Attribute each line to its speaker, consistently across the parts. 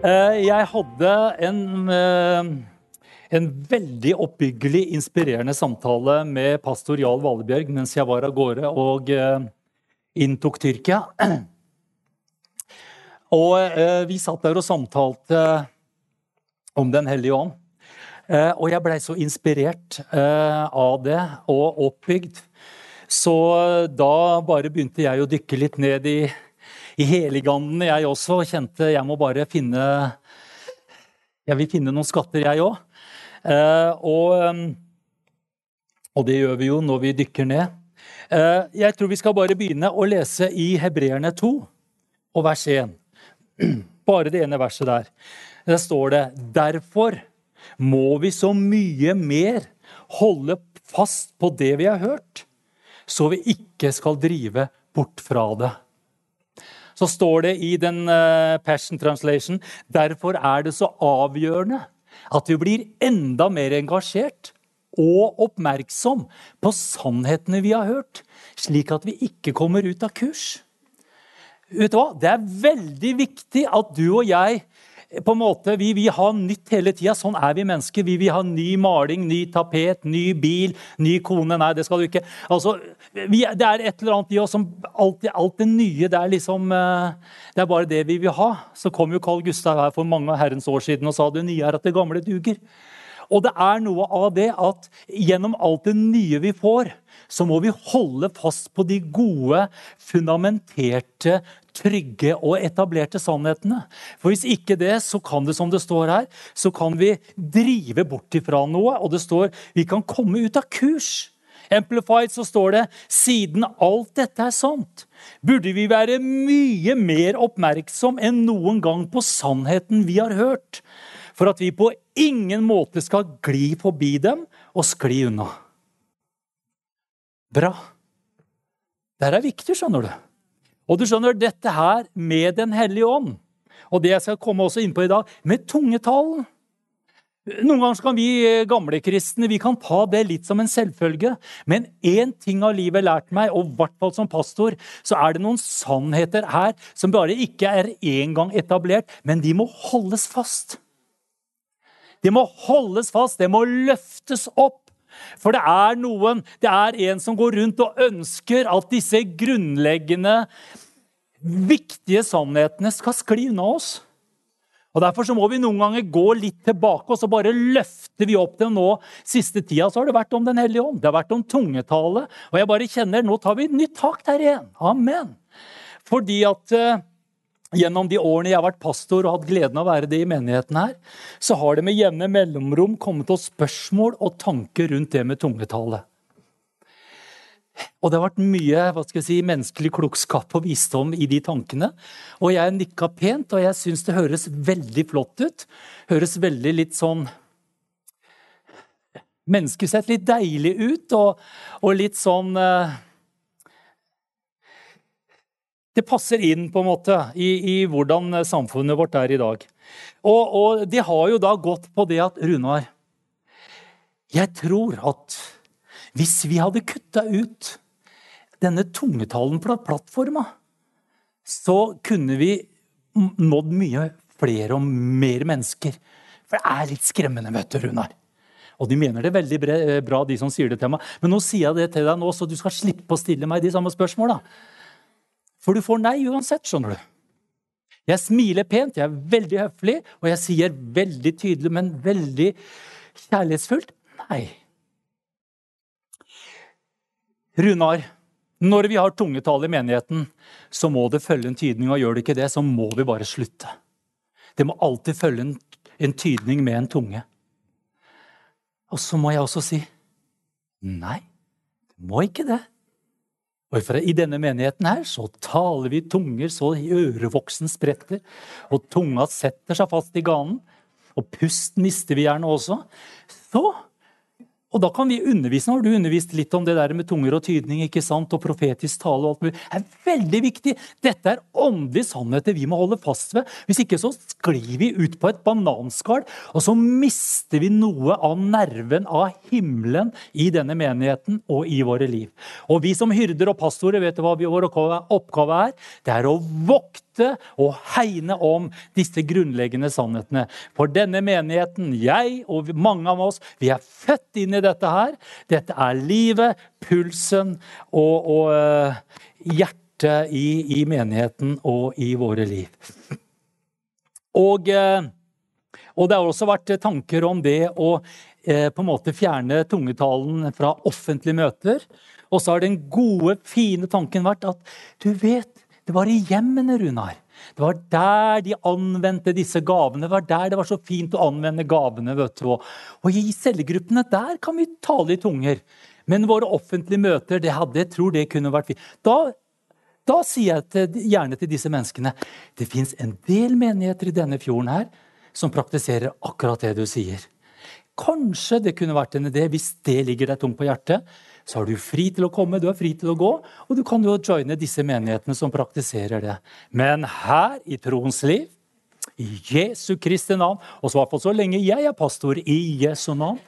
Speaker 1: Eh, jeg hadde en, eh, en veldig oppbyggelig, inspirerende samtale med pastor Jarl Valebjørg mens jeg var av gårde og eh, inntok Tyrkia. Og vi satt der og samtalte om Den hellige ånd. Og jeg blei så inspirert av det og oppbygd. Så da bare begynte jeg å dykke litt ned i i Heliganden, jeg også, kjente jeg må bare finne Jeg vil finne noen skatter, jeg òg. Eh, og, eh, og, det gjør vi jo når vi dykker ned. Eh, jeg tror vi skal bare begynne å lese i Hebreerne 2 og vers 1. Bare det ene verset der. Der står det Derfor må vi så mye mer holde fast på det vi har hørt, så vi ikke skal drive bort fra det så står det i den uh, Passion Translation derfor er det så avgjørende at vi blir enda mer engasjert og oppmerksom på sannhetene vi har hørt, slik at vi ikke kommer ut av kurs. Vet du hva? Det er veldig viktig at du og jeg på en måte, Vi vil ha nytt hele tida. Sånn er vi mennesker. Vi vil ha ny maling, ny tapet, ny bil, ny kone. Nei, det skal du ikke. Altså, vi, det er et eller annet i oss som alltid, alt det nye det er liksom eh, Det er bare det vi vil ha. Så kom jo Carl Gustav her for mange herrens år siden og sa det nye er at det gamle duger. Og det er noe av det at gjennom alt det nye vi får, så må vi holde fast på de gode, fundamenterte, trygge og etablerte sannhetene. For hvis ikke det, så kan det, som det står her, så kan vi drive bort ifra noe. Og det står vi kan komme ut av kurs. Amplified så står det siden alt dette er sant, burde vi være mye mer oppmerksom enn noen gang på sannheten vi har hørt for at vi på ingen måte skal gli forbi dem og skli unna. Bra. Det er viktig, skjønner du. Og du skjønner, dette her med Den hellige ånd, og det jeg skal komme også inn på i dag, med tungetalen. Noen ganger kan vi gamle kristne vi kan ta det litt som en selvfølge. Men én ting av livet lært meg, og i hvert fall som pastor, så er det noen sannheter her som bare ikke er en gang etablert, men de må holdes fast. De må holdes fast, det må løftes opp. For det er noen, det er en som går rundt og ønsker at disse grunnleggende, viktige sannhetene skal skli unna oss. Og Derfor så må vi noen ganger gå litt tilbake og så bare løfter vi opp det. Nå, Siste tida så har det vært om Den hellige ånd, det har vært om tungetale. Og jeg bare kjenner, nå tar vi nytt tak der igjen. Amen. Fordi at uh, Gjennom de årene jeg har vært pastor og hatt gleden av å være det i menigheten her, så har det med jevne mellomrom kommet oss spørsmål og tanker rundt det med tungetale. Og det har vært mye hva skal jeg si, menneskelig klokskap og visdom i de tankene. Og jeg nikka pent, og jeg syns det høres veldig flott ut. Høres veldig litt sånn Menneskesett litt deilig ut, og, og litt sånn uh, det passer inn på en måte i, i, hvordan samfunnet vårt er i dag. Og, og de har jo da gått på det at Runar Jeg tror at hvis vi hadde kutta ut denne tungetalen på plattforma, så kunne vi nådd mye flere og mer mennesker. For det er litt skremmende, vet du, Runar. Og de mener det veldig bra, de som sier det til meg. Men nå sier jeg det til deg nå, så du skal slippe å stille meg de samme spørsmåla. For du får nei uansett, skjønner du. Jeg smiler pent, jeg er veldig høflig, og jeg sier veldig tydelig, men veldig kjærlighetsfullt nei. Runar, når vi har tungetall i menigheten, så må det følge en tydning. Og gjør det ikke det, så må vi bare slutte. Det må alltid følge en, tydning med en tunge. Og så må jeg også si nei, det må ikke det. Og I denne menigheten her så taler vi tunger så ørevoksen spretter, og tunga setter seg fast i ganen. Og pust mister vi gjerne også. Så og da kan vi undervise. Nå har du undervist litt om det der med tunger og tydning ikke sant? og profetisk tale. og alt mulig. Det er veldig viktig. Dette er åndelige sannheter vi må holde fast ved. Hvis ikke så sklir vi ut på et bananskall, og så mister vi noe av nerven av himmelen i denne menigheten og i våre liv. Og vi som hyrder og pastorer, vet du hva vår oppgave er? Det er å vokte vokte og hegne om disse grunnleggende sannhetene. For denne menigheten, jeg og mange av oss, vi er født inn i dette her. Dette er livet, pulsen og, og uh, hjertet i, i, menigheten og i våre liv. Og, uh, og det har også vært tanker om det å uh, på en måte fjerne tungetalen fra offentlige møter. Og så har den gode, fine tanken vært at du vet, det var i hjemmene, Runar. Det var der de anvendte disse gavene. Det var der det var så fint å anvende gavene. vet du. Og i cellegruppene der kan vi tale i tunger. Men våre offentlige møter, det hadde, jeg tror det kunne vært fint. Da, da sier jeg til, gjerne til disse menneskene det fins en del menigheter i denne fjorden her som praktiserer akkurat det du sier. Kanskje det kunne vært en idé, hvis det ligger deg tungt på hjertet, så er du fri til å komme, du er fri til å gå, og du kan jo joine disse menighetene som praktiserer det. Men her i Troens liv, i Jesu Kristi navn, og så, så lenge jeg er pastor i Jesu navn,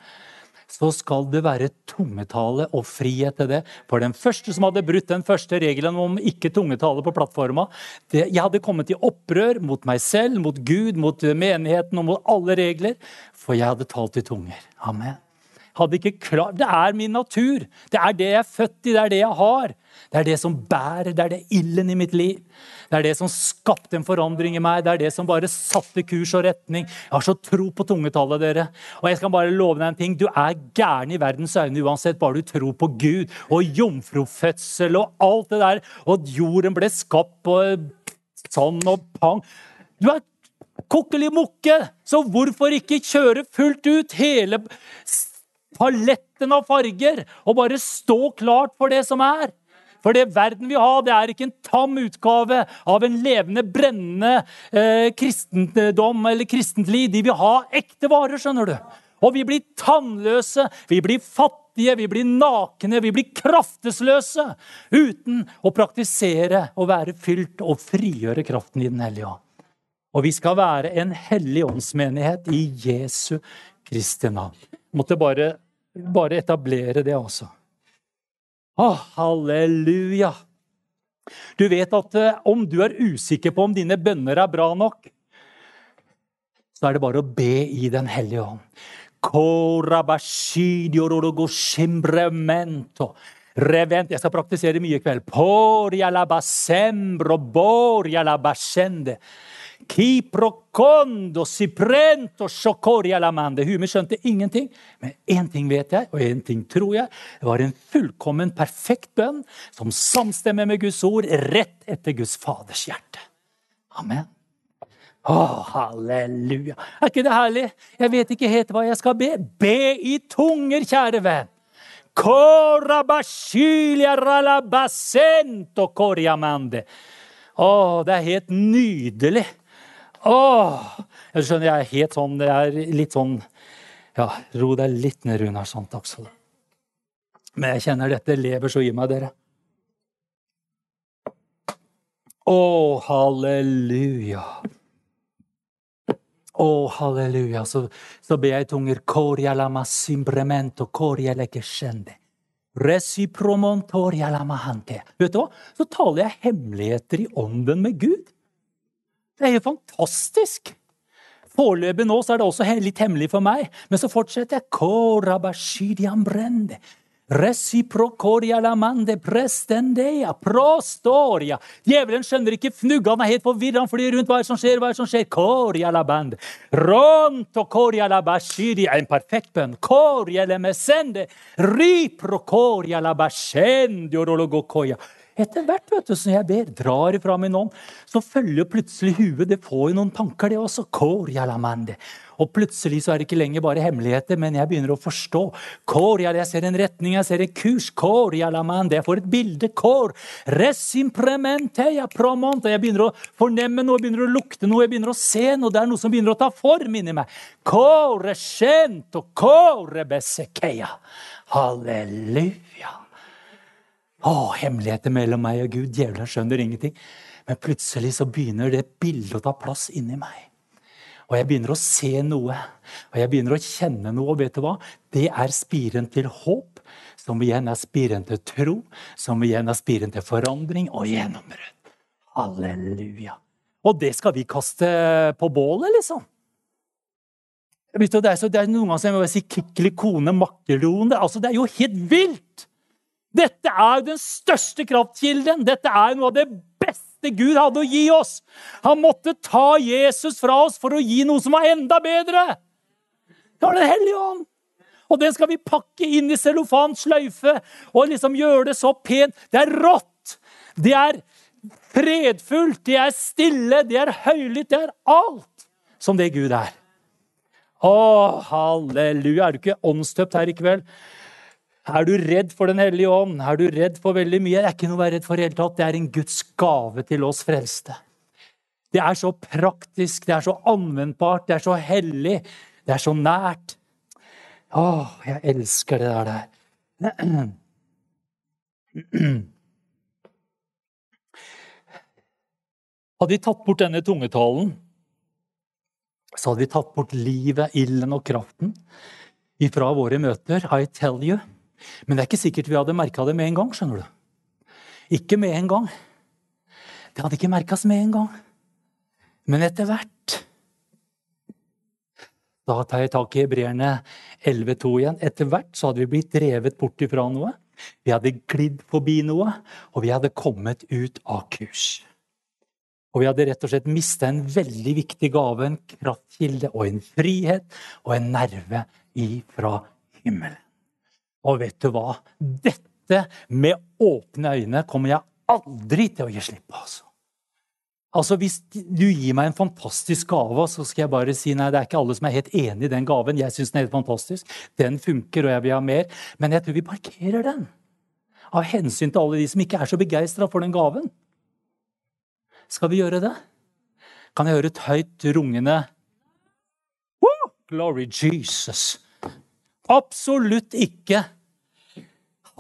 Speaker 1: så skal det være tungetale og frihet til det. For den første som hadde brutt den første regelen om ikke tungetale på plattforma det, Jeg hadde kommet i opprør mot meg selv, mot Gud, mot menigheten og mot alle regler, for jeg hadde talt i tunger. Amen hadde ikke klart Det er min natur. Det er det jeg er født i, det er det jeg har. Det er det som bærer, det er det ilden i mitt liv. Det er det som skapte en forandring i meg. Det er det som bare satte kurs og retning. Jeg har så tro på tungetallet, dere. Og jeg skal bare love deg en ting. Du er gæren i verdens øyne uansett, bare du tror på Gud og jomfrufødsel og alt det der. Og at jorden ble skapt på sånn og pang. Du er kokkeli mukke, så hvorfor ikke kjøre fullt ut hele paletten av farger og bare stå klart for det som er. For det verden vil ha, det er ikke en tam utgave av en levende, brennende eh, kristendom eller kristent liv. De vil ha ekte varer, skjønner du. Og vi blir tannløse, vi blir fattige, vi blir nakne, vi blir kraftesløse uten å praktisere og være fylt og frigjøre kraften i Den hellige ånd. Og vi skal være en hellig åndsmenighet i Jesu Kristi navn. Måtte bare, bare etablere det, også. Å, halleluja! Du vet at eh, om du er usikker på om dine bønner er bra nok, så er det bare å be i Den hellige ånd. Revent. Jeg skal praktisere mye i kveld. Kiprokondo, siprento, shokoria lamande. Hume skjønte ingenting, men én ting vet jeg, og én ting tror jeg. Det var en fullkommen, perfekt bønn som samstemmer med Guds ord, rett etter Guds Faders hjerte. Amen. Å, halleluja. Er ikke det herlig? Jeg vet ikke helt hva jeg skal be. Be i tunger, kjære venn. Å, det er helt nydelig. Åh! Jeg skjønner jeg er helt sånn Jeg er litt sånn Ja, ro deg litt ned, Runar. Sånn, takk skal du ha. Men jeg kjenner dette lever så i meg, dere. Å, halleluja. Å, halleluja. Så, så ber jeg i tunger. Koria lama simbremento, koria lekescende. Resipromontoria lama hante. Vet du hva? Så taler jeg hemmeligheter i ånden med Gud. Det er jo fantastisk! Foreløpig nå så er det også litt hemmelig for meg, men så fortsetter jeg. Reciprocoria lamande prestendeia prostoria. Djevelen skjønner ikke fnugg, han er helt forvirra, han flyr rundt. Hva er det som skjer? Hva er det som skjer? Coria la bande. Ronto coria la bashiria. En perfekt bønn. Coria le mesende. Riprocoria la bascendio rologocoia. Etter hvert vet du, som jeg ber, drar ifra min ånd, så følger plutselig huet Det får jo noen tanker, det også. Og plutselig så er det ikke lenger bare hemmeligheter, men jeg begynner å forstå. Jeg ser en retning, jeg ser en kurs. Jeg får et bilde. Jeg begynner å fornemme noe, jeg begynner å lukte noe, jeg begynner å se noe. Det er noe som begynner å ta form inni meg. Halleluja. Å, hemmeligheter mellom meg og Gud. Djevelen skjønner ingenting. Men plutselig så begynner det bildet å ta plass inni meg. Og jeg begynner å se noe, og jeg begynner å kjenne noe. Og vet du hva? Det er spiren til håp, som igjen er spiren til tro, som igjen er spiren til forandring og gjennombrudd. Halleluja. Og det skal vi kaste på bålet, liksom. Det er, så, det er noen ganger som jeg må si kikkeli kone makkeron. Det, altså, det er jo helt vilt! Dette er den største kraftkilden. Dette er noe av det beste Gud hadde å gi oss. Han måtte ta Jesus fra oss for å gi noe som var enda bedre. Det var Den hellige ånd. Og den skal vi pakke inn i cellofansløyfe og liksom gjøre det så pent. Det er rått. Det er fredfullt, det er stille, det er høylytt. Det er alt som det Gud er. Å, halleluja. Er du ikke åndsdøpt her i kveld? Er du redd for Den hellige ånd? Er du redd for veldig mye? Det er ikke noe å være redd for i hele tatt. Det er en Guds gave til oss frelste. Det er så praktisk, det er så anvendbart, det er så hellig, det er så nært. Å, jeg elsker det der. Hadde vi tatt bort denne tungetalen, så hadde vi tatt bort livet, ilden og kraften ifra våre møter. I tell you. Men det er ikke sikkert vi hadde merka det med en gang. skjønner du. Ikke med en gang. Det hadde ikke merkas med en gang. Men etter hvert Da tar jeg tak i hebreerne 11,2 igjen. Etter hvert så hadde vi blitt drevet bort ifra noe. Vi hadde glidd forbi noe, og vi hadde kommet ut av kurs. Og vi hadde rett og slett mista en veldig viktig gave, en kraftkilde og en frihet og en nerve ifra himmelen. Og vet du hva? Dette med åpne øyne kommer jeg aldri til å gi slipp på. altså. Altså, Hvis du gir meg en fantastisk gave, så skal jeg bare si nei, det er ikke alle som er helt enig i den gaven. Jeg syns den er helt fantastisk. Den funker, og jeg vil ha mer. Men jeg tror vi parkerer den. Av hensyn til alle de som ikke er så begeistra for den gaven. Skal vi gjøre det? Kan jeg høre et høyt rungende Woo! Glory Jesus. Absolutt ikke.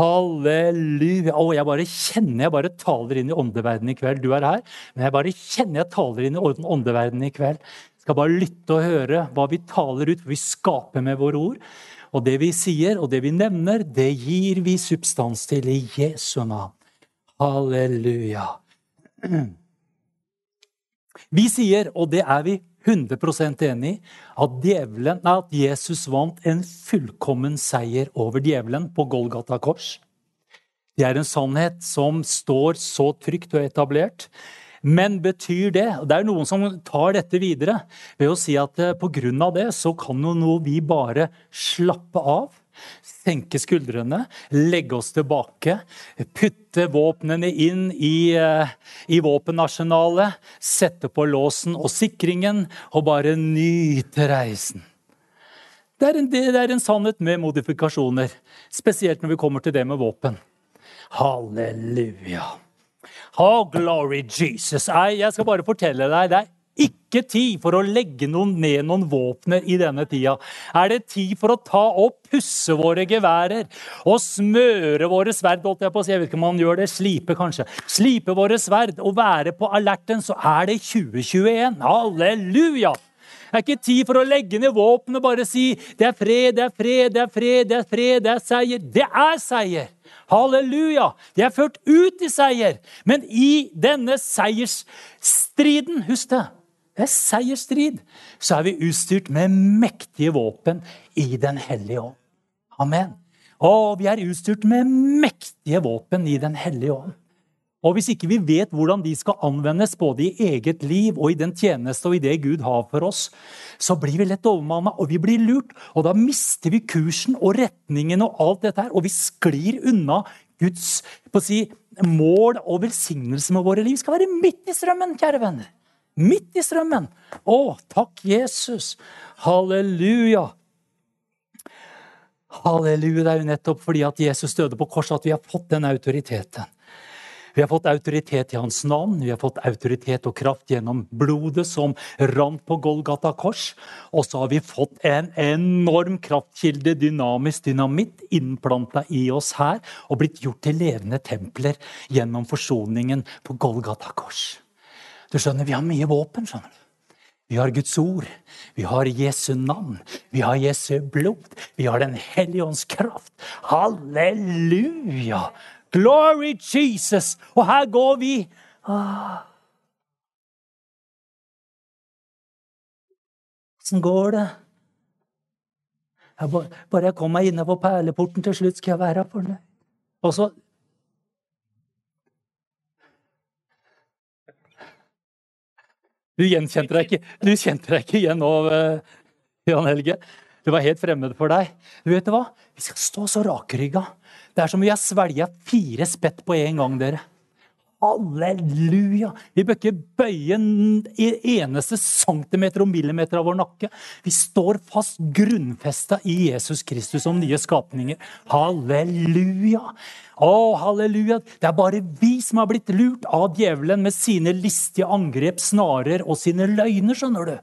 Speaker 1: Halleluja. Å, jeg bare kjenner jeg bare taler inn i åndeverdenen i kveld. Du er her, men jeg bare kjenner jeg taler inn i åndeverdenen i kveld. Jeg skal bare lytte og høre hva vi taler ut, for vi skaper med våre ord. Og det vi sier og det vi nevner, det gir vi substans til i Jesu navn. Halleluja. Vi sier, og det er vi 100% enig at, at Jesus vant en fullkommen seier over djevelen på Golgata kors. Det er en sannhet som står så trygt og etablert. Men betyr det og Det er noen som tar dette videre ved å si at eh, pga. det så kan jo nå vi bare slappe av senke skuldrene, legge oss tilbake, putte våpnene inn i, eh, i våpenarsenalet, sette på låsen og sikringen og bare nyte reisen. Det er, en, det er en sannhet med modifikasjoner, spesielt når vi kommer til det med våpen. Halleluja. Oh, glory Jesus. Jeg skal bare fortelle deg, det er ikke tid for å legge noen, ned noen våpner i denne tida. Er det tid for å ta opp, pusse våre geværer og smøre våre sverd? Jeg, på, jeg vet ikke om man gjør det. Slipe, kanskje. Slipe våre sverd og være på alerten, så er det 2021. Halleluja! Det er ikke tid for å legge ned våpenet og bare si det er fred, det er fred, det er fred, det er fred, det er seier. Det er seier! Halleluja! De er ført ut i seier. Men i denne seiersstriden, husk det, det er seiersstrid. Så er vi utstyrt med mektige våpen i Den hellige ånd. Amen. Og vi er utstyrt med mektige våpen i Den hellige ånd. Og hvis ikke vi vet hvordan de skal anvendes både i eget liv og i den tjeneste og i det Gud har for oss, så blir vi lett overmanna, og vi blir lurt. Og da mister vi kursen og retningen og alt dette her, og vi sklir unna Guds si, mål og velsignelse med våre liv. Vi skal være midt i strømmen, kjære venner. Midt i strømmen. Å, takk, Jesus. Halleluja. Halleluja. Det er jo nettopp fordi at Jesus døde på korset at vi har fått den autoriteten. Vi har fått autoritet i hans navn, vi har fått autoritet og kraft gjennom blodet som rant på Golgata kors. Og så har vi fått en enorm kraftkilde, dynamisk dynamitt, innplanta i oss her og blitt gjort til levende templer gjennom forsoningen på Golgata kors. Du skjønner, Vi har mye våpen. skjønner du. Vi har Guds ord, vi har Jesu navn, vi har Jesu blod, vi har Den hellige ånds kraft. Halleluja! Glory Jesus! Og her går vi. Ah. Åssen går det? Jeg bare, bare jeg kommer meg inne på perleporten til slutt, skal jeg være fornøyd. Og så Du gjenkjente deg ikke, du kjente deg ikke igjen nå, eh, Jan Helge. Det var helt fremmed for deg. Du vet hva? Vi skal stå så rakrygga. Det er som om vi har svelga fire spett på en gang, dere. Halleluja! Vi bør ikke bøye en eneste centimeter og millimeter av vår nakke. Vi står fast grunnfesta i Jesus Kristus som nye skapninger. Halleluja! Å, halleluja! Det er bare vi som har blitt lurt av djevelen med sine listige angrep, snarer og sine løgner, skjønner du.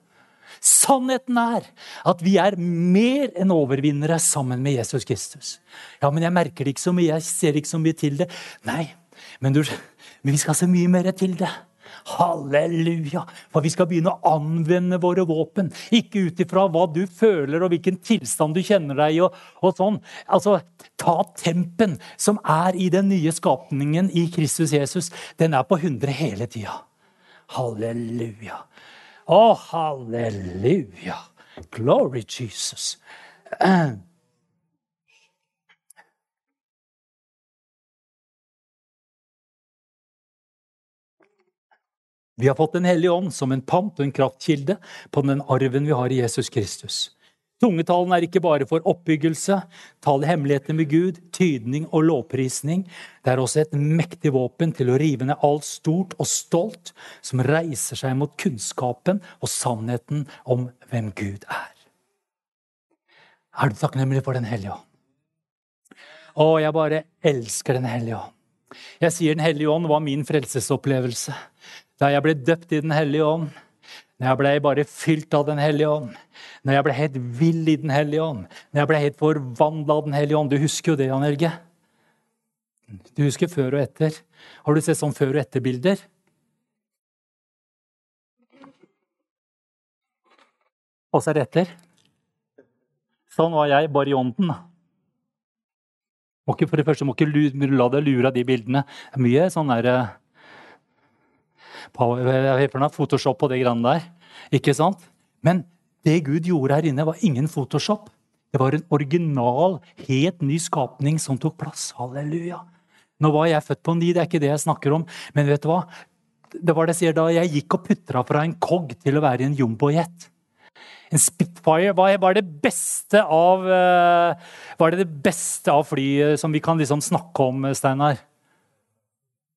Speaker 1: Sannheten er at vi er mer enn overvinnere sammen med Jesus Kristus. Ja, men jeg merker det ikke så mye, jeg ser ikke så mye til det. Nei, men du, men vi skal se mye mer til det. Halleluja! For vi skal begynne å anvende våre våpen. Ikke ut ifra hva du føler og hvilken tilstand du kjenner deg i. Og, og, sånn. Altså, Ta tempen som er i den nye skapningen i Kristus Jesus. Den er på 100 hele tida. Halleluja. Å, halleluja. Glory Jesus. Vi har fått Den hellige ånd som en pant og en kraftkilde på den arven vi har i Jesus Kristus. Tungetalen er ikke bare for oppbyggelse, tale hemmeligheter med Gud, tydning og lovprisning. Det er også et mektig våpen til å rive ned alt stort og stolt som reiser seg mot kunnskapen og sannheten om hvem Gud er. Er du takknemlig for Den hellige ånd? Å, jeg bare elsker Den hellige ånd. Jeg sier Den hellige ånd var min frelsesopplevelse. Da jeg ble døpt i Den hellige ånd, når jeg ble bare fylt av Den hellige ånd, når jeg ble helt vill i Den hellige ånd, når jeg ble helt forvandla av Den hellige ånd Du husker jo det, Jan Helge? Du husker før og etter. Har du sett sånn før og etter-bilder? Og så er det etter. Sånn var jeg, bare i ånden. For det første må ikke la deg lure av de bildene. Det er mye sånn derre Photoshop på det greiene der. Ikke sant? Men det Gud gjorde her inne, var ingen Photoshop. Det var en original, helt ny skapning som tok plass. Halleluja. Nå var jeg født på ny, det er ikke det jeg snakker om. Men vet du hva? Det var det jeg sier da jeg gikk og putra fra en Cog til å være en jumbojet. En Spitfire var, det beste av uh, Var det det beste av fly som vi kan liksom snakke om, Steinar?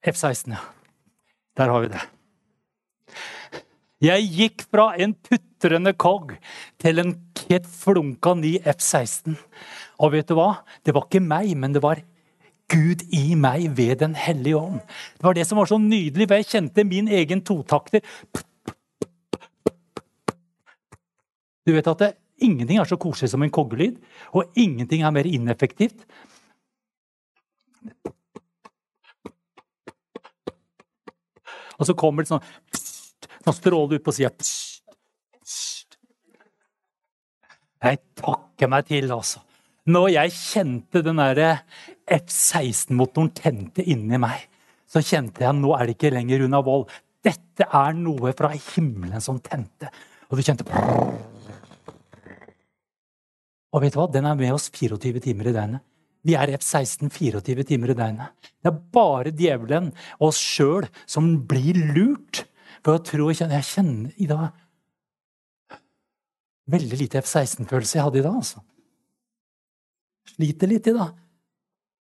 Speaker 1: F-16, ja. Der har vi det. Jeg gikk fra en putrende Cog til en helt flunka ny F-16. Og vet du hva? Det var ikke meg, men det var Gud i meg ved Den hellige ånd. Det var det som var så nydelig, for jeg kjente min egen totakter. Du vet at det, ingenting er så koselig som en koggelyd, og ingenting er mer ineffektivt. Og så kommer det sånn han stråler ut på sida. Jeg takker meg til, altså. Når jeg kjente den derre F-16-motoren tente inni meg, så kjente jeg nå er det ikke lenger unna vold. Dette er noe fra himmelen som tente. Og du kjente Og vet du hva? Den er med oss 24 timer i døgnet. Vi er F-16 24 timer i døgnet. Det er bare djevelen og oss sjøl som blir lurt for jeg tror jeg kjenner, jeg kjenner i dag Veldig lite F-16-følelse jeg hadde i dag, altså. Sliter litt i dag.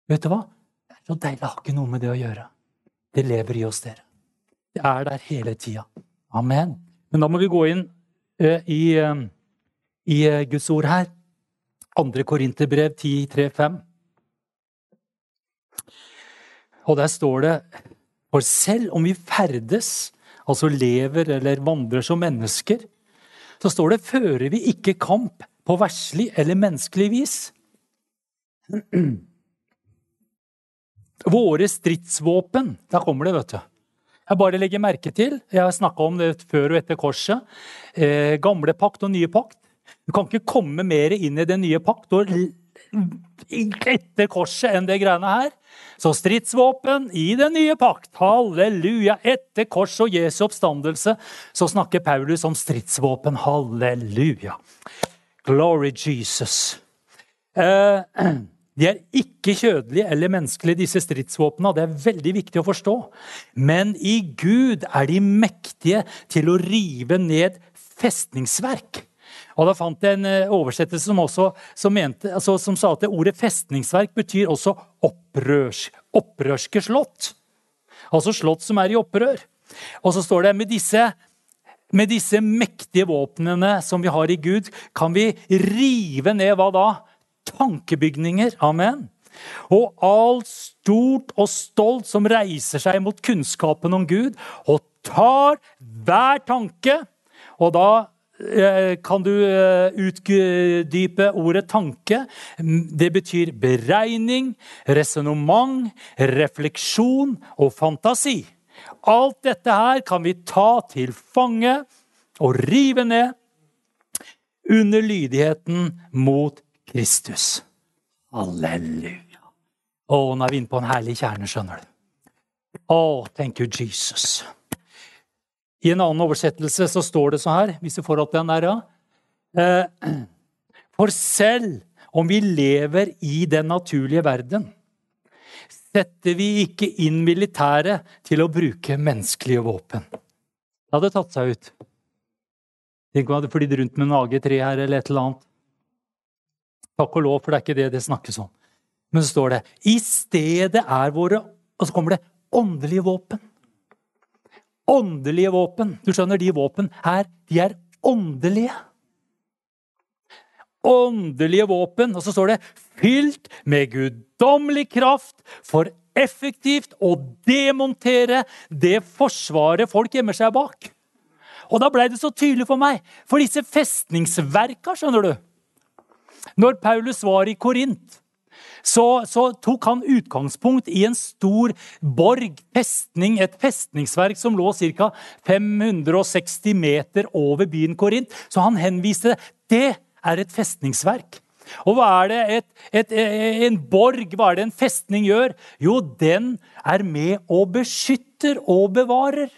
Speaker 1: Vet du hva? Det er så deilig Det har ikke noe med det å gjøre. Det lever i oss, dere. Det er der hele tida. Amen. Men da må vi gå inn uh, i, uh, i uh, Guds ord her. Andre Korinterbrev 10.3.5. Og der står det For selv om vi ferdes altså lever eller vandrer som mennesker, så står det 'fører vi ikke kamp på verslig eller menneskelig vis'. Våre stridsvåpen Der kommer det, vet du. Jeg bare legger merke til, jeg har snakka om det før og etter korset, eh, gamle pakt og nye pakt. Du kan ikke komme mer inn i den nye pakt og etter korset enn det greiene her. Så stridsvåpen i den nye pakt. Halleluja. Etter kors og Jesu oppstandelse så snakker Paulus om stridsvåpen. Halleluja. Glory Jesus. Eh, de er ikke kjødelige eller menneskelige, disse stridsvåpnene. Det er veldig viktig å forstå. Men i Gud er de mektige til å rive ned festningsverk. Og Da fant jeg en eh, oversettelse som, også, som, mente, altså, som sa at ordet festningsverk betyr også opprørs, opprørske slott. Altså slott som er i opprør. Og så står det med disse, med disse mektige våpnene som vi har i Gud, kan vi rive ned hva da? Tankebygninger. Amen. Og alt stort og stolt som reiser seg mot kunnskapen om Gud, og tar hver tanke Og da kan du eh, utdype ordet tanke? Det betyr beregning, resonnement, refleksjon og fantasi. Alt dette her kan vi ta til fange og rive ned under lydigheten mot Kristus. Halleluja. Å, nå er vi inne på en herlig kjerne, skjønner du. Å, thank you, Jesus. I en annen oversettelse så står det så her, hvis du får opp den der, ja. Eh, for selv om vi lever i den naturlige verden, setter vi ikke inn militæret til å bruke menneskelige våpen. Det hadde tatt seg ut. Tenk om jeg hadde flydd rundt med en AG3 her eller et eller annet. Takk og lov, for det er ikke det det snakkes om. Men så står det i stedet er våre Og så kommer det åndelige våpen åndelige våpen. Du skjønner, de våpen her, de er åndelige. Åndelige våpen. Og så står det 'fylt med guddommelig kraft for effektivt å demontere det forsvaret folk gjemmer seg bak'. Og da blei det så tydelig for meg, for disse festningsverka, skjønner du Når Paulus var i Korint, så, så, tok han utgangspunkt i en stor borg, festning, et festningsverk som lå ca. 560 meter over byen Korint. Så han henviste det. Er et festningsverk. Og hva er det et, et, en borg, hva er det en festning gjør? Jo, den er med og beskytter og bevarer.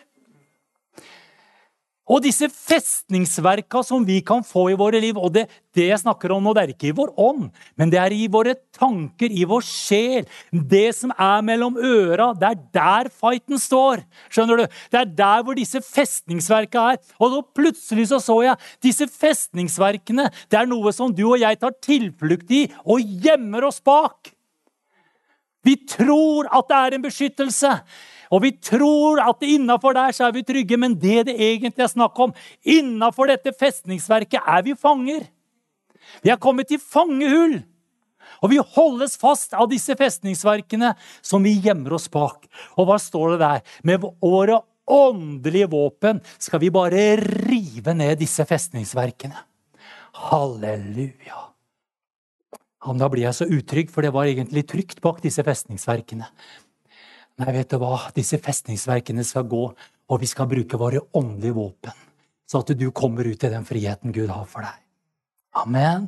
Speaker 1: Og disse festningsverka som vi kan få i våre liv, og det, det, jeg snakker om nå, det er ikke i vår ånd, men det er i våre tanker, i vår sjel. Det som er mellom øra, det er der fighten står. Skjønner du? Det er der hvor disse festningsverka er. Og så plutselig så, så jeg disse festningsverkene. Det er noe som du og jeg tar tilflukt i og gjemmer oss bak. Vi tror at det er en beskyttelse. Og vi tror at innafor der så er vi trygge, men det det egentlig er snakk om Innafor dette festningsverket er vi fanger. Vi er kommet i fangehull. Og vi holdes fast av disse festningsverkene som vi gjemmer oss bak. Og hva står det der? Med våre åndelige våpen skal vi bare rive ned disse festningsverkene. Halleluja. Ja, da blir jeg så utrygg, for det var egentlig trygt bak disse festningsverkene. Nei, vet du hva? Disse festningsverkene skal gå, og vi skal bruke våre åndelige våpen. Så at du kommer ut i den friheten Gud har for deg. Amen.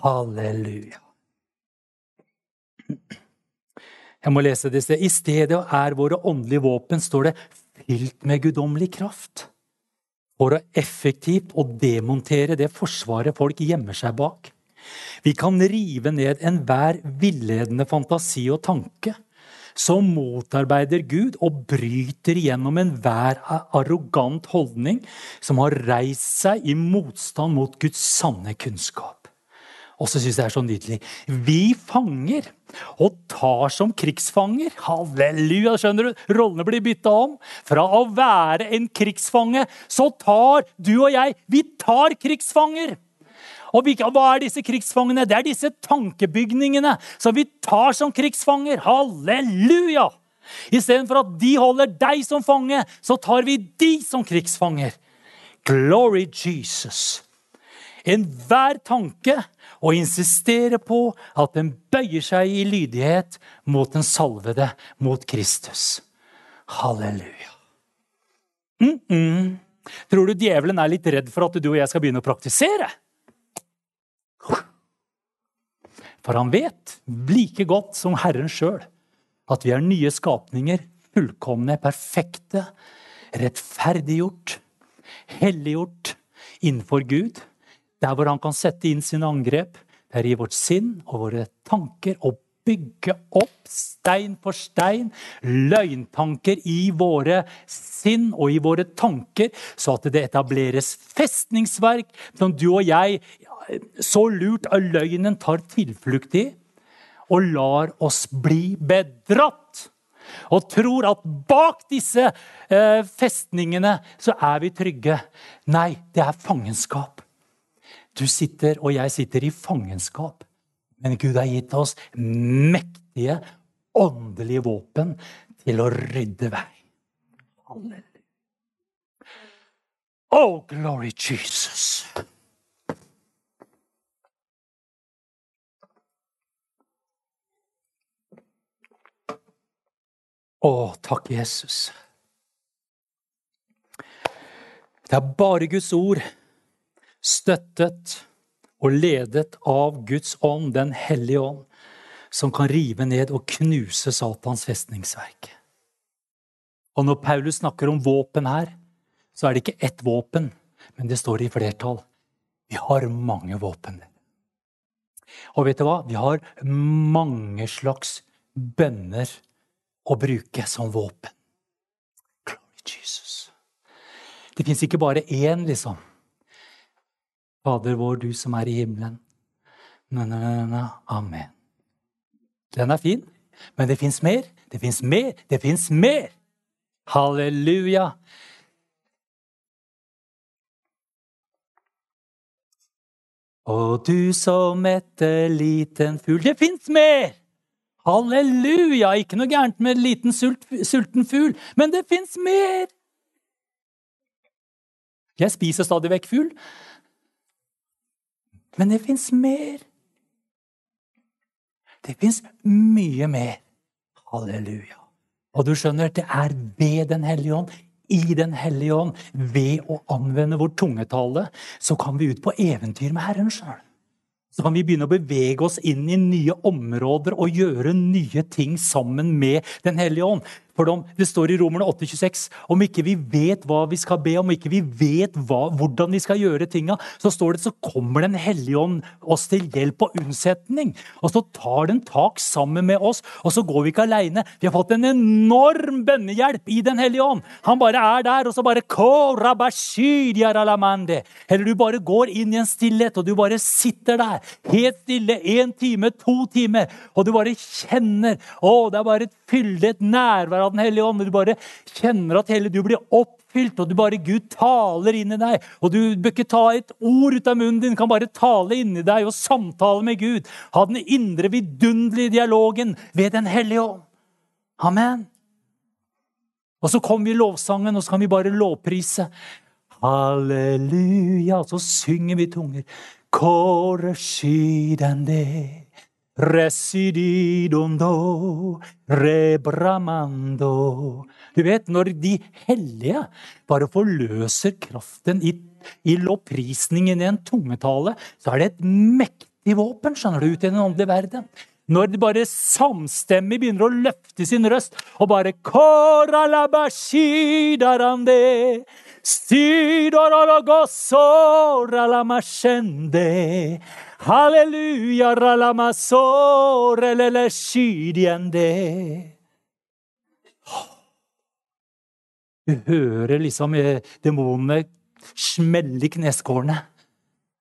Speaker 1: Halleluja. Jeg må lese disse. I stedet er våre åndelige våpen, står det, fylt med guddommelig kraft. For å effektivt å demontere det forsvaret folk gjemmer seg bak. Vi kan rive ned enhver villedende fantasi og tanke som motarbeider Gud og bryter gjennom enhver arrogant holdning som har reist seg i motstand mot Guds sanne kunnskap. Og så syns jeg det er så nydelig. Vi fanger og tar som krigsfanger. Halleluja! skjønner du? Rollene blir bytta om. Fra å være en krigsfange, så tar du og jeg Vi tar krigsfanger! Og hva er disse krigsfangene? Det er disse tankebygningene som vi tar som krigsfanger. Halleluja! Istedenfor at de holder deg som fange, så tar vi de som krigsfanger. Glory Jesus. Enhver tanke å insistere på at den bøyer seg i lydighet mot den salvede, mot Kristus. Halleluja. Mm -mm. Tror du djevelen er litt redd for at du og jeg skal begynne å praktisere? For han vet like godt som Herren sjøl at vi er nye skapninger, fullkomne, perfekte, rettferdiggjort, helliggjort innenfor Gud. Der hvor han kan sette inn sine angrep, det er i vårt sinn og våre tanker og bygge opp stein for stein løgntanker i våre sinn og i våre tanker, så at det etableres festningsverk som du og jeg så lurt av løgnen tar tilflukt i, og lar oss bli bedratt. Og tror at bak disse eh, festningene så er vi trygge. Nei, det er fangenskap. Du sitter, og jeg sitter i fangenskap. Men Gud har gitt oss mektige åndelige våpen til å rydde vei. Halleluja. Oh, glory Jesus! Å, takk, Jesus. Det er bare Guds ord, støttet og ledet av Guds ånd, Den hellige ånd, som kan rive ned og knuse Satans festningsverk. Og når Paulus snakker om våpen her, så er det ikke ett våpen, men det står i flertall. Vi har mange våpen. Og vet du hva? Vi har mange slags bønner å bruke som våpen. Glory Jesus. Det fins ikke bare én, liksom. Fader vår, du som er i himmelen. Amen. Den er fin, men det fins mer. Det fins mer. Det fins mer! Halleluja! Og du som etter liten fugl Det fins mer! Halleluja! Ikke noe gærent med en liten sult, sulten fugl, men det fins mer! Jeg spiser stadig vekk fugl, men det fins mer. Det fins mye mer. Halleluja. Og du skjønner, det er ved Den hellige ånd, i Den hellige ånd, ved å anvende vår tungetale, så kan vi ut på eventyr med Herren sjøl så kan vi begynne å bevege oss inn i nye områder og gjøre nye ting sammen med Den hellige ånd. For det står i Romerne 8,26 om ikke vi vet hva vi skal be om, om ikke vi vet hva, hvordan vi skal gjøre tinga, så står det så kommer Den hellige ånd oss til hjelp og unnsetning. Og så tar den tak sammen med oss, og så går vi ikke aleine. Vi har fått en enorm bønnehjelp i Den hellige ånd. Han bare er der, og så bare Eller du bare går inn i en stillhet, og du bare sitter der helt stille én time, to timer, og du bare kjenner Å, det er bare et fyldig nærvær av Den hellige ånd. Du bare kjenner at hele du blir oppfylt, og du bare Gud taler inn i deg. Og du bør ikke ta et ord ut av munnen din, kan bare tale inni deg og samtale med Gud. Ha den indre, vidunderlige dialogen ved Den hellige ånd. Amen. Og så kommer vi i lovsangen, og så kan vi bare lovprise. Halleluja. Og så synger vi tunger. Kåre skidende Resididondo, rebramando. Du vet, når de hellige bare forløser kraften i, i lovprisningen i en tungetale, så er det et mektig våpen skjønner du, ut i den åndelige verden. Når de bare samstemmig begynner å løfte sin røst og bare Sidorologosoralamasjende Halleluja. Du hører liksom eh, demonene smelle i kneskårene.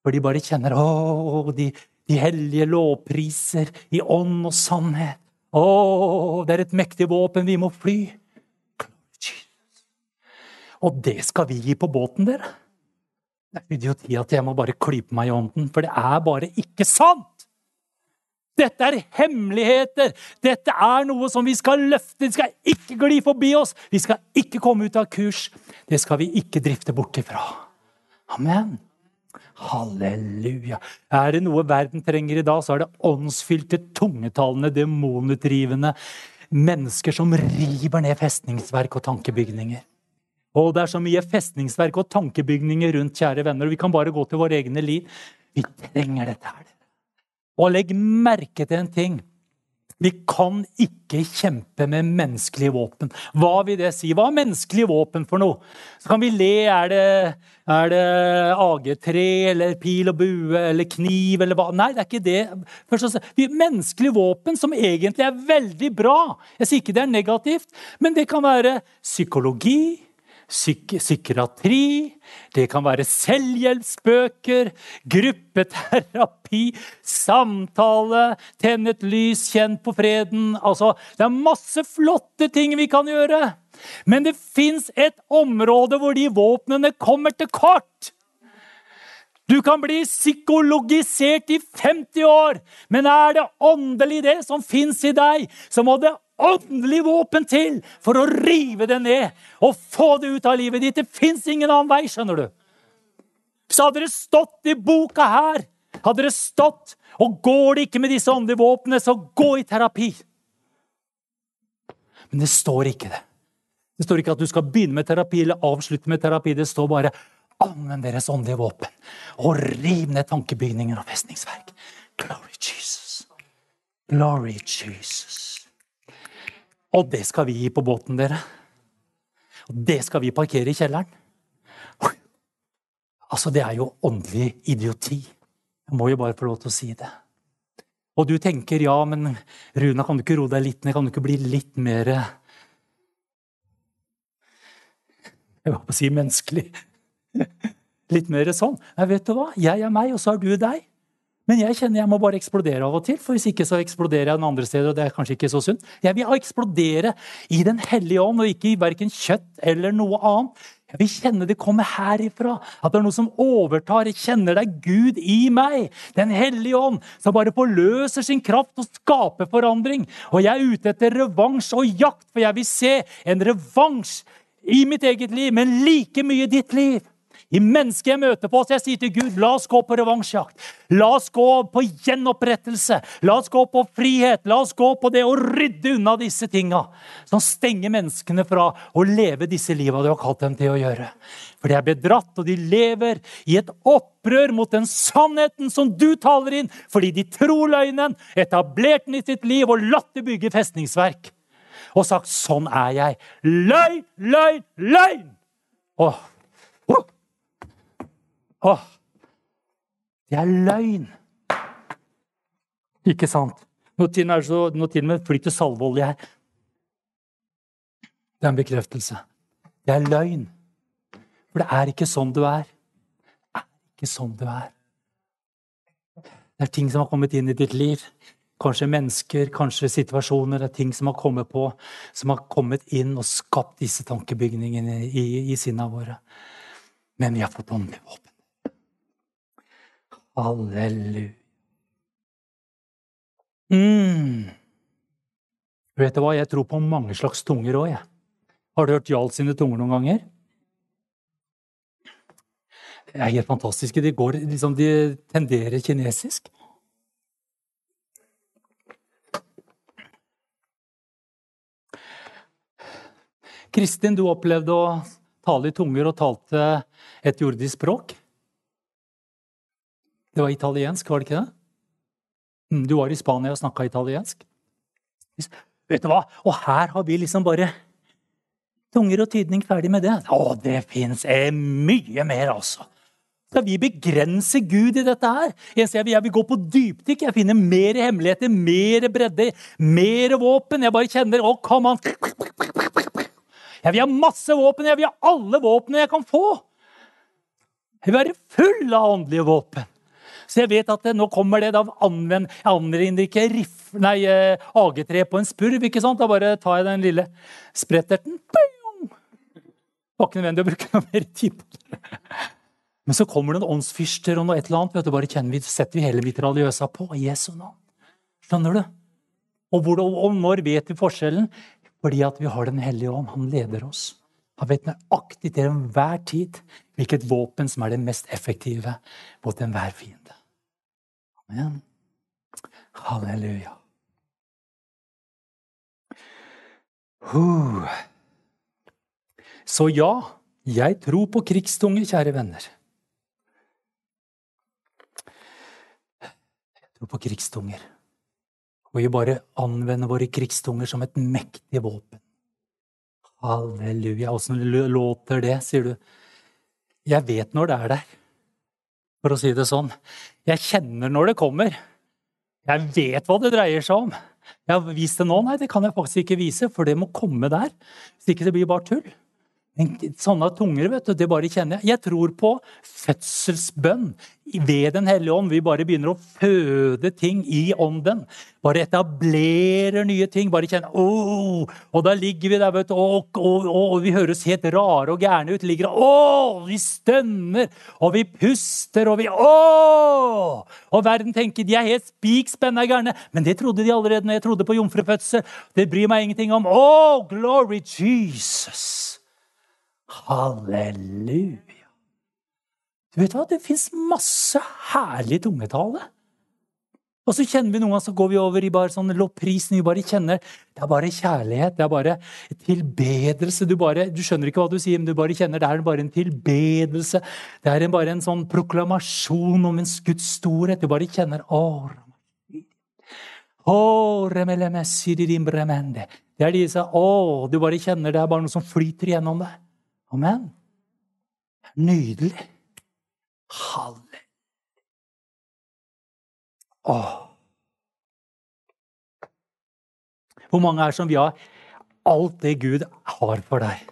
Speaker 1: For de bare kjenner å, de, de hellige lovpriser i ånd og sannhet. Å, det er et mektig våpen, vi må fly. Og det skal vi gi på båten, dere. Det er idioti at jeg må bare klype meg i ånden, for det er bare ikke sant! Dette er hemmeligheter. Dette er noe som vi skal løfte. Det skal ikke gli forbi oss. Vi skal ikke komme ut av kurs. Det skal vi ikke drifte bort ifra. Amen. Halleluja. Er det noe verden trenger i dag, så er det åndsfylte, tungetalende, demonutdrivende mennesker som river ned festningsverk og tankebygninger. Og det er så mye festningsverk og tankebygninger rundt, kjære venner. og Vi kan bare gå til våre egne liv. Vi trenger dette her. Og legg merke til en ting. Vi kan ikke kjempe med menneskelige våpen. Hva vil det si? Hva er menneskelige våpen for noe? Så kan vi le. Er det, er det AG3 eller pil og bue eller kniv eller hva? Nei, det er ikke det. Først, menneskelige våpen som egentlig er veldig bra. Jeg sier ikke det er negativt, men det kan være psykologi psyk psykiatri, det kan være selvhjelpsbøker, gruppeterapi, samtale, tenne et lys, kjenn på freden Altså, det er masse flotte ting vi kan gjøre. Men det fins et område hvor de våpnene kommer til kort. Du kan bli psykologisert i 50 år, men er det åndelig det som fins i deg, så må det åndelig våpen til for å rive det ned og få det ut av livet ditt. Det fins ingen annen vei, skjønner du. Så hadde det stått i boka her, hadde det stått og går det ikke med disse åndelige våpnene, så gå i terapi. Men det står ikke det. Det står ikke at du skal begynne med terapi eller avslutte med terapi. Det står bare anvend deres åndelige våpen og riv ned tankebygninger og festningsverk. Glory Jesus. Glory Jesus. Og det skal vi gi på båten, dere. Og det skal vi parkere i kjelleren. Altså, det er jo åndelig idioti. Jeg må jo bare få lov til å si det. Og du tenker ja, men Runa, kan du ikke roe deg litt ned? Kan du ikke bli litt mer Jeg holdt på å si menneskelig. Litt mer sånn. Nei, vet du hva? Jeg er meg, og så er du deg. Men jeg kjenner jeg må bare eksplodere av og til, for hvis ikke så eksploderer jeg den andre steder. og det er kanskje ikke så sunt. Jeg vil eksplodere i Den hellige ånd, og ikke i verken kjøtt eller noe annet. Jeg vil kjenne det kommer herifra. At det er noe som overtar. Jeg kjenner det er Gud i meg. Den hellige ånd som bare forløser sin kraft og skaper forandring. Og jeg er ute etter revansj og jakt, for jeg vil se en revansj i mitt eget liv, men like mye i ditt liv i mennesket jeg møter på. Så jeg sier til Gud, la oss gå på revansjjakt. La oss gå på gjenopprettelse. La oss gå på frihet. La oss gå på det å rydde unna disse tinga som stenger menneskene fra å leve disse liva du har kalt dem til å gjøre. For de er bedratt, og de lever i et opprør mot den sannheten som du taler inn, fordi de tror løgnen, etablert den i sitt liv og latt det bygge festningsverk. Og sagt 'sånn er jeg'. Løgn, løgn, løgn! Åh, oh. Åh, det er løgn! Ikke sant? Nå til og med flyter salveolje her. Det er en bekreftelse. Det er løgn. For det er ikke sånn du er. Det er ikke sånn du er. Det er ting som har kommet inn i ditt liv. Kanskje mennesker, kanskje situasjoner. Det er ting som har kommet på, som har kommet inn og skapt disse tankebygningene i, i sinna våre. Men vi har fått åndelig våpen. Halleluja. Mm. Vet du hva, jeg tror på mange slags tunger òg, jeg. Har du hørt Jarl sine tunger noen ganger? Det er helt fantastiske. De, går, liksom, de tenderer kinesisk. Kristin, du opplevde å tale i tunger og talte et jordisk språk. Det var italiensk, var det ikke det? Mm, du var i Spania og snakka italiensk. Vet du hva? Og her har vi liksom bare tunger og tydning ferdig med det. Å, det fins mye mer, altså. Skal vi begrense Gud i dette her? Jeg, ser, jeg vil gå på dypdykk. Jeg finner mer hemmeligheter, mer bredde, mer våpen. Jeg bare kjenner Å, kom an! Jeg vil ha masse våpen. Jeg vil ha alle våpnene jeg kan få. Jeg vil være full av åndelige våpen. Så jeg vet at nå kommer det. Da anvend, jeg anvender ikke riff, nei, eh, AG3 på en spurv. ikke sant? Da bare tar jeg den lille spretterten. Var ikke nødvendig å bruke noe mer tid på det. Men så kommer det en åndsfyrster og noe et eller annet. vet du, bare kjenner vi, setter vi hele mitraljøsa på. Jesu navn. Skjønner du? Og, hvor, og når vet vi forskjellen? Fordi at vi har Den hellige ånd. Han leder oss. Han vet nøyaktig til enhver tid hvilket våpen som er det mest effektive mot enhver fiende. Amen. Halleluja. Uh. Så ja, jeg tror på krigstunge, kjære venner. Jeg tror på krigstunger. Og vi bare anvender våre krigstunger som et mektig våpen. Halleluja. Åssen låter det, sier du? Jeg vet når det er der, for å si det sånn. Jeg kjenner når det kommer. Jeg vet hva det dreier seg om. Jeg har vist det nå. Nei, det kan jeg faktisk ikke vise, for det må komme der. Hvis ikke det blir bare tull. Sånne tunger, vet du, det bare kjenner jeg. Jeg tror på fødselsbønn ved Den hellige ånd. Vi bare begynner å føde ting i ånden. Bare etablerer nye ting. Bare kjenner oh! Og da ligger vi der, vet du, og, og, og, og vi høres helt rare og gærne ut. Ligger og oh! Vi stønner, og vi puster, og vi oh! Og verden tenker de er helt spik spenna gærne. Men det trodde de allerede når jeg trodde på jomfrufødsel. Det bryr meg ingenting om. Oh, glory Jesus! Halleluja. Du vet hva? Det fins masse herlig tungetale. Og så kjenner vi noen ganger så går vi over i bare sånn lopprisen, Vi bare kjenner Det er bare kjærlighet. Det er bare tilbedelse. Du, bare, du skjønner ikke hva du sier, men du bare kjenner det er bare en tilbedelse. Det er bare en sånn proklamasjon om en Guds storhet. Du bare kjenner Å, det er de som Å, du bare kjenner det er bare noe som flyter gjennom deg. Amen. Nydelig. Halleluja. Åh. Hvor mange er som vi har? alt det Gud har for deg?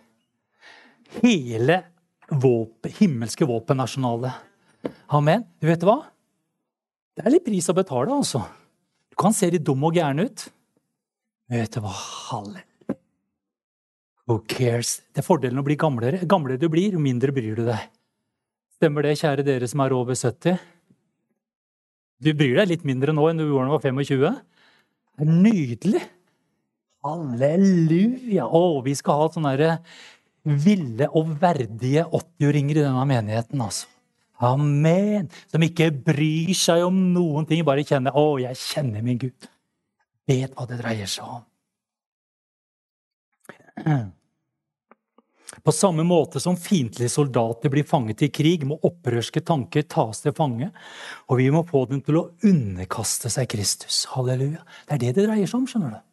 Speaker 1: Hele våpen, himmelske våpennasjonale. Amen. Du vet hva? Det er litt pris å betale, altså. Du kan se litt dum og gæren ut. Vet du hva? Halleluja. Who cares? Det er fordelen å bli gamlere. Gamlere du blir, jo mindre bryr du deg. Stemmer det, kjære dere som er over 70? Du bryr deg litt mindre nå enn du gjorde da du var 25? Det er nydelig! Halleluja! Å, vi skal ha sånne ville og verdige 80-åringer i denne menigheten, altså. Amen! Som ikke bryr seg om noen ting, bare kjenner 'Å, jeg kjenner min Gud'. Vet hva det dreier seg om. På samme måte som fiendtlige soldater blir fanget i krig, må opprørske tanker tas til fange. Og vi må få dem til å underkaste seg Kristus. Halleluja. Det er det det dreier seg om. skjønner du.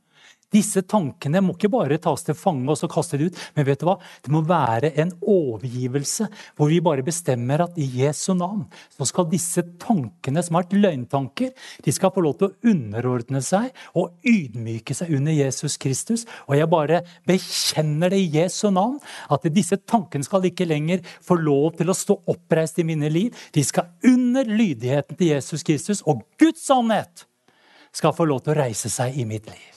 Speaker 1: Disse tankene må ikke bare tas til fange og så kaste de ut. Men vet du hva? det må være en overgivelse hvor vi bare bestemmer at i Jesu navn så skal disse tankene, som har vært løgntanker, de skal få lov til å underordne seg og ydmyke seg under Jesus Kristus. Og jeg bare bekjenner det i Jesu navn, at disse tankene skal ikke lenger få lov til å stå oppreist i mine liv. De skal under lydigheten til Jesus Kristus, og Guds sannhet skal få lov til å reise seg i mitt liv.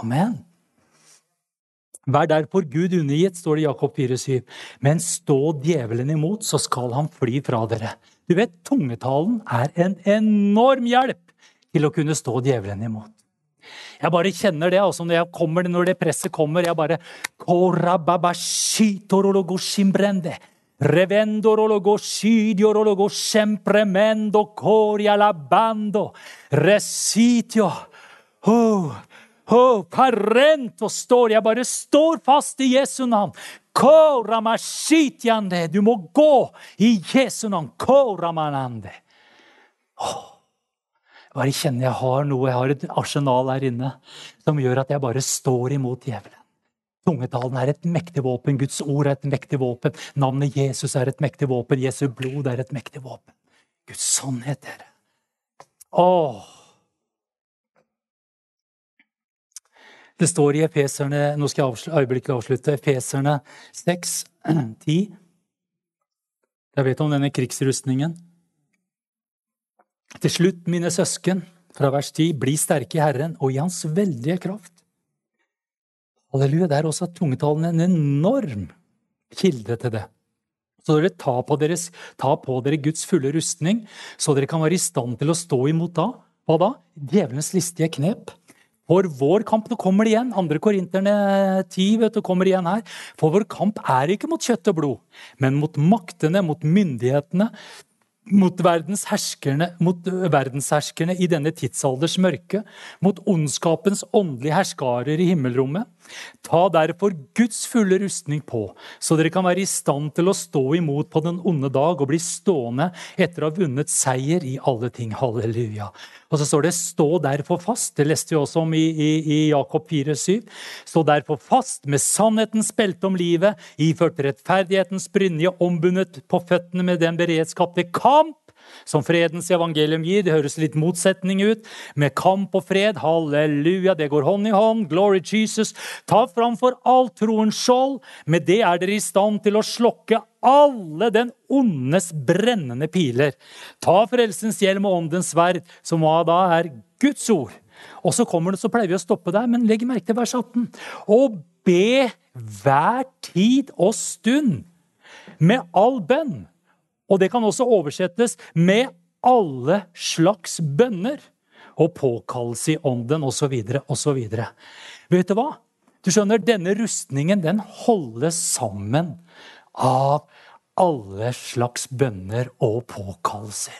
Speaker 1: Amen. Vær derfor Gud undergitt, står det i Jakob 4,7. Men stå djevelen imot, så skal han fly fra dere. Du vet, Tungetalen er en enorm hjelp til å kunne stå djevelen imot. Jeg bare kjenner det altså når, kommer, når det presset kommer. Jeg bare. Oh, Oh, parento står, Jeg bare står fast i Jesu navn. Du må gå i Jesu navn. Oh. Jeg bare kjenner jeg har noe, jeg har et arsenal her inne som gjør at jeg bare står imot djevelen. Tungetalen er et mektig våpen, Guds ord er et mektig våpen. Navnet Jesus er et mektig våpen, Jesu blod er et mektig våpen. Guds sannhet, dere. Åh. Det står i Efeserne Nå skal jeg øyeblikkelig avslutte. Efeserne 6, 10. Jeg vet om denne krigsrustningen. Til slutt, mine søsken, fra vers 10, bli sterke i Herren og i Hans veldige kraft. Halleluja. Det er også tungetalen en enorm kilde til det. Så dere tar på, deres, tar på dere Guds fulle rustning, så dere kan være i stand til å stå imot da. Hva da? Djevelens listige knep. For vår kamp Nå kommer det igjen. Andre Korinterne 10 vet du, kommer igjen her. For vår kamp er ikke mot kjøtt og blod, men mot maktene, mot myndighetene, mot, mot verdensherskerne i denne tidsalders mørke, mot ondskapens åndelige herskarer i himmelrommet. Ta derfor Guds fulle rustning på, så dere kan være i stand til å stå imot på den onde dag og bli stående etter å ha vunnet seier i alle ting. Halleluja. Og så står det 'stå derfor fast'. Det leste vi også om i, i, i Jakob 4,7. Stå derfor fast med sannhetens belte om livet, iført rettferdighetens brynje, ombundet på føttene med den beredskap til kamp som fredens evangelium gir. Det høres litt motsetning ut. Med kamp og fred. Halleluja, det går hånd i hånd. Glory Jesus. Ta framfor alt troens skjold. Med det er dere i stand til å slokke alle den ondes brennende piler. Ta frelsens hjelm og åndens sverd, som da er Guds ord. Og så kommer det, så pleier vi å stoppe der, men legg merke til vers 18. Og be hver tid og stund med all bønn og det kan også oversettes med alle slags bønner og påkallelse i ånden osv. osv. Vet du hva? Du skjønner, Denne rustningen den holdes sammen av alle slags bønner og påkallelser.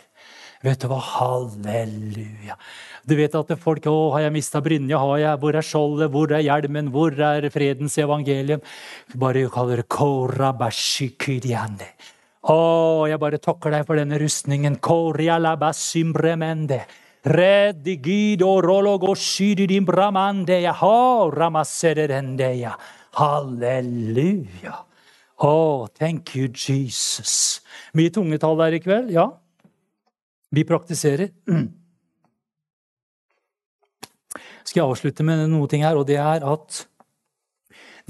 Speaker 1: Vet du hva? Halleluja. Du vet at folk å, har jeg mista brynja? Har jeg, hvor er skjoldet? Hvor er hjelmen? Hvor er fredens evangelium? Bare kaller det korabashikydiane. Å, jeg bare takker deg for denne rustningen. Halleluja. Oh, thank you, Jesus. Mye tungetall der i kveld? Ja. Vi praktiserer. Skal jeg avslutte med noe ting her, og det er at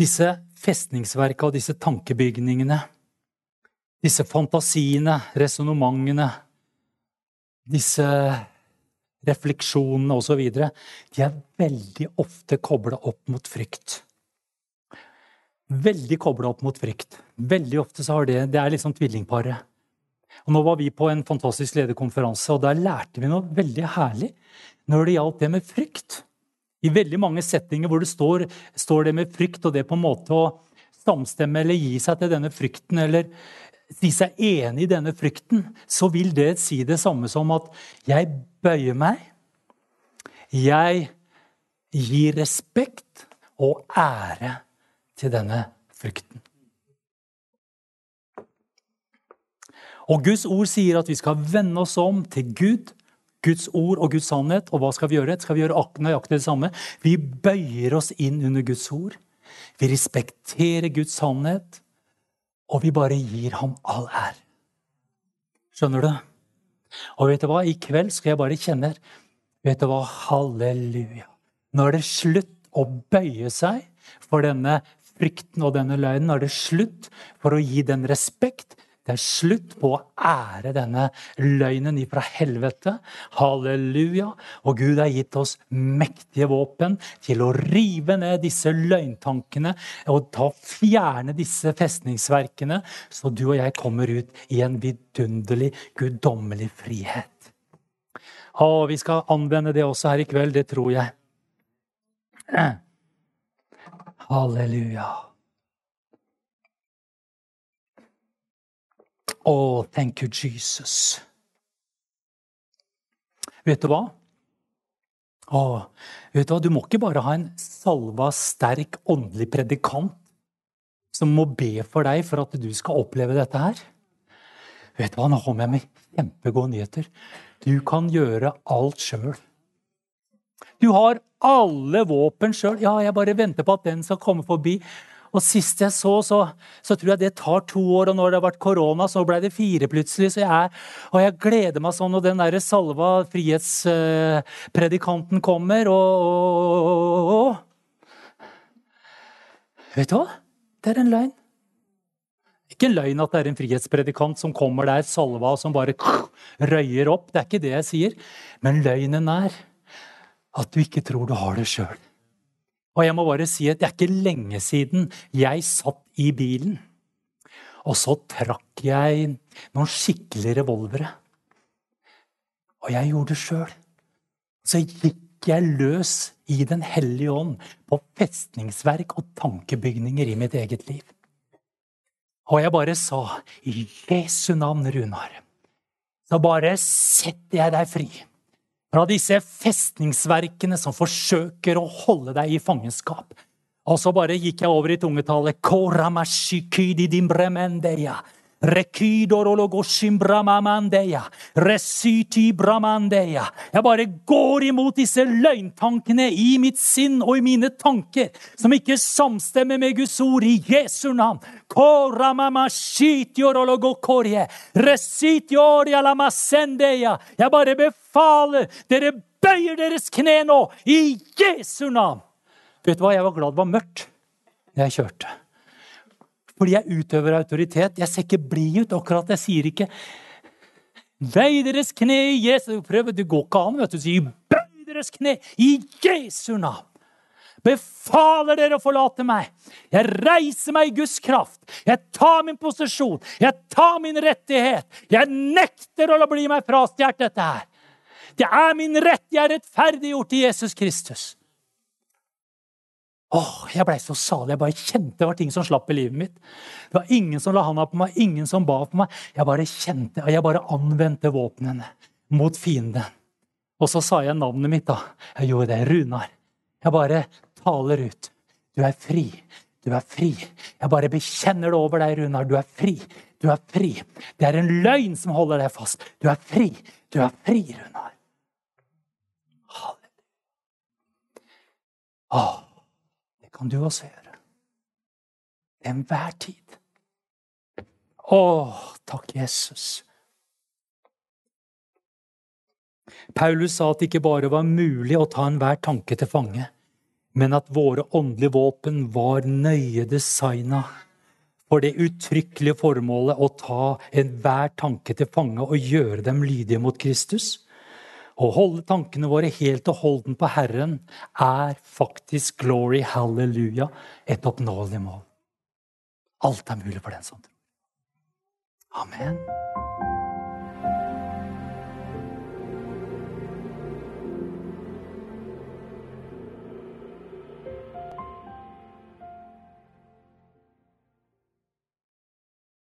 Speaker 1: disse festningsverka og disse tankebygningene disse fantasiene, resonnementene, disse refleksjonene osv., de er veldig ofte kobla opp mot frykt. Veldig kobla opp mot frykt. Veldig ofte så har det Det er liksom tvillingparet. Og nå var vi på en fantastisk lederkonferanse, og der lærte vi noe veldig herlig når det gjaldt det med frykt. I veldig mange settinger hvor det står, står det med frykt, og det på en måte å samstemme eller gi seg til denne frykten, eller si seg enig i denne frykten, så vil det si det samme som at jeg bøyer meg. Jeg gir respekt og ære til denne frykten. Og Guds ord sier at vi skal vende oss om til Gud, Guds ord og Guds sannhet. Og hva skal vi gjøre? Skal vi gjøre nøyaktig det samme? Vi bøyer oss inn under Guds ord. Vi respekterer Guds sannhet og vi bare gir ham all ære. Skjønner du? Og vet du hva? I kveld skal jeg bare kjenne Vet du hva? Halleluja. Nå er det slutt å bøye seg for denne frykten og denne løgnen. Nå er det slutt for å gi den respekt det er slutt på å ære denne løgnen ifra helvete. Halleluja. Og Gud har gitt oss mektige våpen til å rive ned disse løgntankene og ta, fjerne disse festningsverkene, så du og jeg kommer ut i en vidunderlig, guddommelig frihet. Og vi skal anvende det også her i kveld. Det tror jeg. Halleluja. Oh, thank you, Jesus. Vet du hva? Oh, vet Du hva? Du må ikke bare ha en salva, sterk, åndelig predikant som må be for deg for at du skal oppleve dette her. Vet du hva? Nå kommer jeg med kjempegode nyheter. Du kan gjøre alt sjøl. Du har alle våpen sjøl. Ja, jeg bare venter på at den skal komme forbi. Og sist jeg så, så, så, tror jeg det tar to år, og når det har vært korona, så ble det fire plutselig. Så jeg, og jeg gleder meg sånn Og den der salva frihetspredikanten kommer, og, og, og, Vet du hva? Det er en løgn. Ikke en løgn at det er en frihetspredikant som kommer der, salva, og som bare røyer opp. Det er ikke det jeg sier. Men løgnen er at du ikke tror du har det sjøl. Og jeg må bare si at det er ikke lenge siden jeg satt i bilen. Og så trakk jeg noen skikkelige revolvere. Og jeg gjorde det sjøl. Så gikk jeg løs i Den hellige ånd på festningsverk og tankebygninger i mitt eget liv. Og jeg bare sa i Jesu navn, Runar, så bare setter jeg deg fri fra disse festningsverkene som forsøker å holde deg i fangenskap. Og så bare gikk jeg over i tungetallet. Jeg bare går imot disse løgntankene i mitt sinn og i mine tanker, som ikke samstemmer med Guds ord, i Jesu navn. Jeg bare befaler dere bøyer deres kne nå, i Jesu navn! Vet du hva, Jeg var glad det var mørkt da jeg kjørte. Fordi jeg utøver autoritet. Jeg ser ikke blid ut. akkurat. Jeg sier ikke 'Vei deres kne i Jesu prøve'. Det går ikke an. vet du. sier, 'Bøy deres kne i Jesu navn'. Befaler dere å forlate meg. Jeg reiser meg i Guds kraft. Jeg tar min posisjon. Jeg tar min rettighet. Jeg nekter å la bli meg frastjålet dette her. Det er min rett. Jeg er rettferdiggjort i Jesus Kristus. Åh, Jeg blei så salig. Jeg bare kjente det var ting som slapp i livet mitt. Det var ingen som la handa på meg, ingen som ba på meg. Jeg bare kjente, og jeg bare anvendte våpnene mot fienden. Og så sa jeg navnet mitt, da. Jeg gjorde det. Runar. Jeg bare taler ut. Du er fri. Du er fri. Jeg bare bekjenner det over deg, Runar. Du er fri. Du er fri. Det er en løgn som holder deg fast. Du er fri. Du er fri, Runar. Halleluja. Åh kan du også gjøre. Enhver tid. Å, takk, Jesus. Paulus sa at det ikke bare var mulig å ta enhver tanke til fange, men at våre åndelige våpen var nøye designa for det uttrykkelige formålet å ta enhver tanke til fange og gjøre dem lydige mot Kristus. Å holde tankene våre helt og holden på Herren er faktisk glory, halleluja, et oppnåelig mål. Alt er mulig for den som tror. Amen.